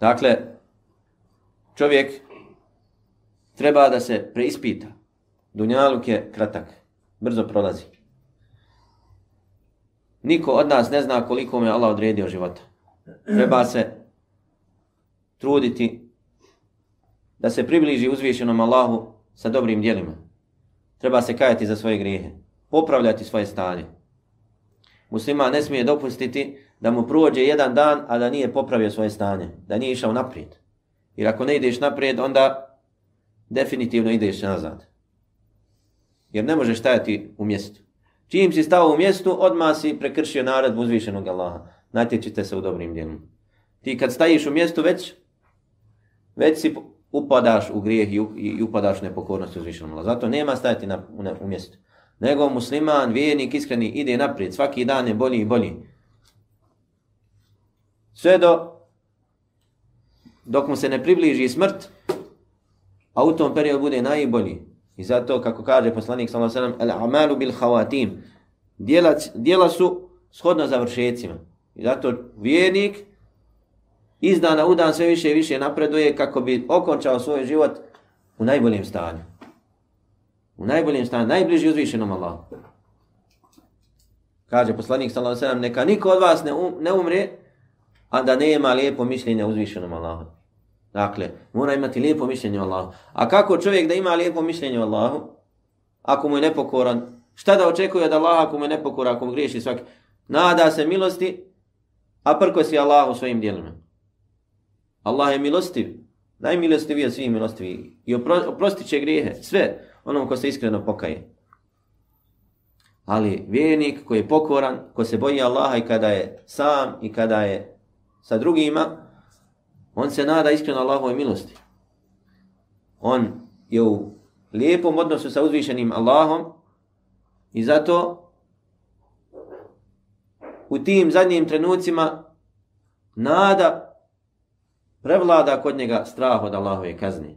Dakle, čovjek treba da se preispita. Dunjaluk je kratak, brzo prolazi. Niko od nas ne zna koliko mu je Allah odredio života. Treba se truditi da se približi uzvišenom Allahu sa dobrim djelima. Treba se kajati za svoje grijehe, popravljati svoje stanje. Muslima ne smije dopustiti da mu prođe jedan dan, a da nije popravio svoje stanje, da nije išao naprijed. Jer ako ne ideš naprijed, onda definitivno ideš nazad. Jer ne možeš stajati u mjestu. Čim si stao u mjestu, odmah si prekršio naredbu uzvišenog Allaha. Natječite se u dobrim djelom. Ti kad stajiš u mjestu, već, već si upadaš u grijeh i, upadaš u nepokornost uzvišenog Allaha. Zato nema stajati na, u, u mjestu. Nego musliman, vjernik, iskreni, ide naprijed. Svaki dan je bolji i bolji. Sve do dok mu se ne približi smrt, a u tom periodu bude najbolji. I zato, kako kaže poslanik sallallahu alejhi ve sellem, al-amalu bil khawatim. Djela, djela su shodno završecima. I zato vjernik iz dana u dan sve više i više napreduje kako bi okončao svoj život u najboljem stanju. U najboljem stanju, najbliži uzvišenom Allahu. Kaže poslanik sallallahu alejhi ve neka niko od vas ne, um, ne umre, a da nema lijepo mišljenje uzvišenom Allahu. Dakle, mora imati lijepo mišljenje o Allahu. A kako čovjek da ima lijepo mišljenje o Allahu? Ako mu je nepokoran, šta da očekuje od Allaha ako mu je nepokoran, ako mu griješi svaki? Nada se milosti, a prko si Allahu svojim djelima. Allah je milostiv, najmilostiviji od svih milostivi. I oprostit će grijehe, sve onom ko se iskreno pokaje. Ali vjernik koji je pokoran, ko se boji Allaha i kada je sam i kada je sa drugima, On se nada iskreno Allahove milosti. On je u lijepom odnosu sa uzvišenim Allahom i zato u tim zadnjim trenucima nada prevlada kod njega strah od Allahove kazne.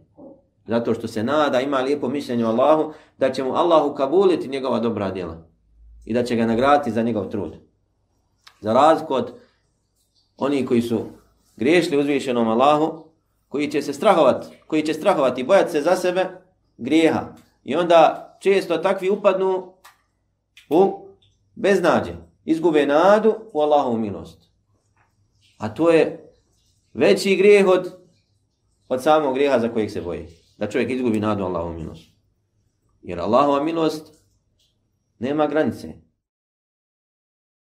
Zato što se nada, ima lijepo mišljenje o Allahu, da će mu Allahu kabuliti njegova dobra djela i da će ga nagraditi za njegov trud. Za razliku od oni koji su griješili uzvišenom Allahu, koji će se strahovati, koji će strahovati i bojati se za sebe grijeha. I onda često takvi upadnu u beznađe, izgube nadu u Allahovu milost. A to je veći grijeh od, od samog grijeha za kojeg se boji. Da čovjek izgubi nadu Allahovu milost. Jer Allahova milost nema granice.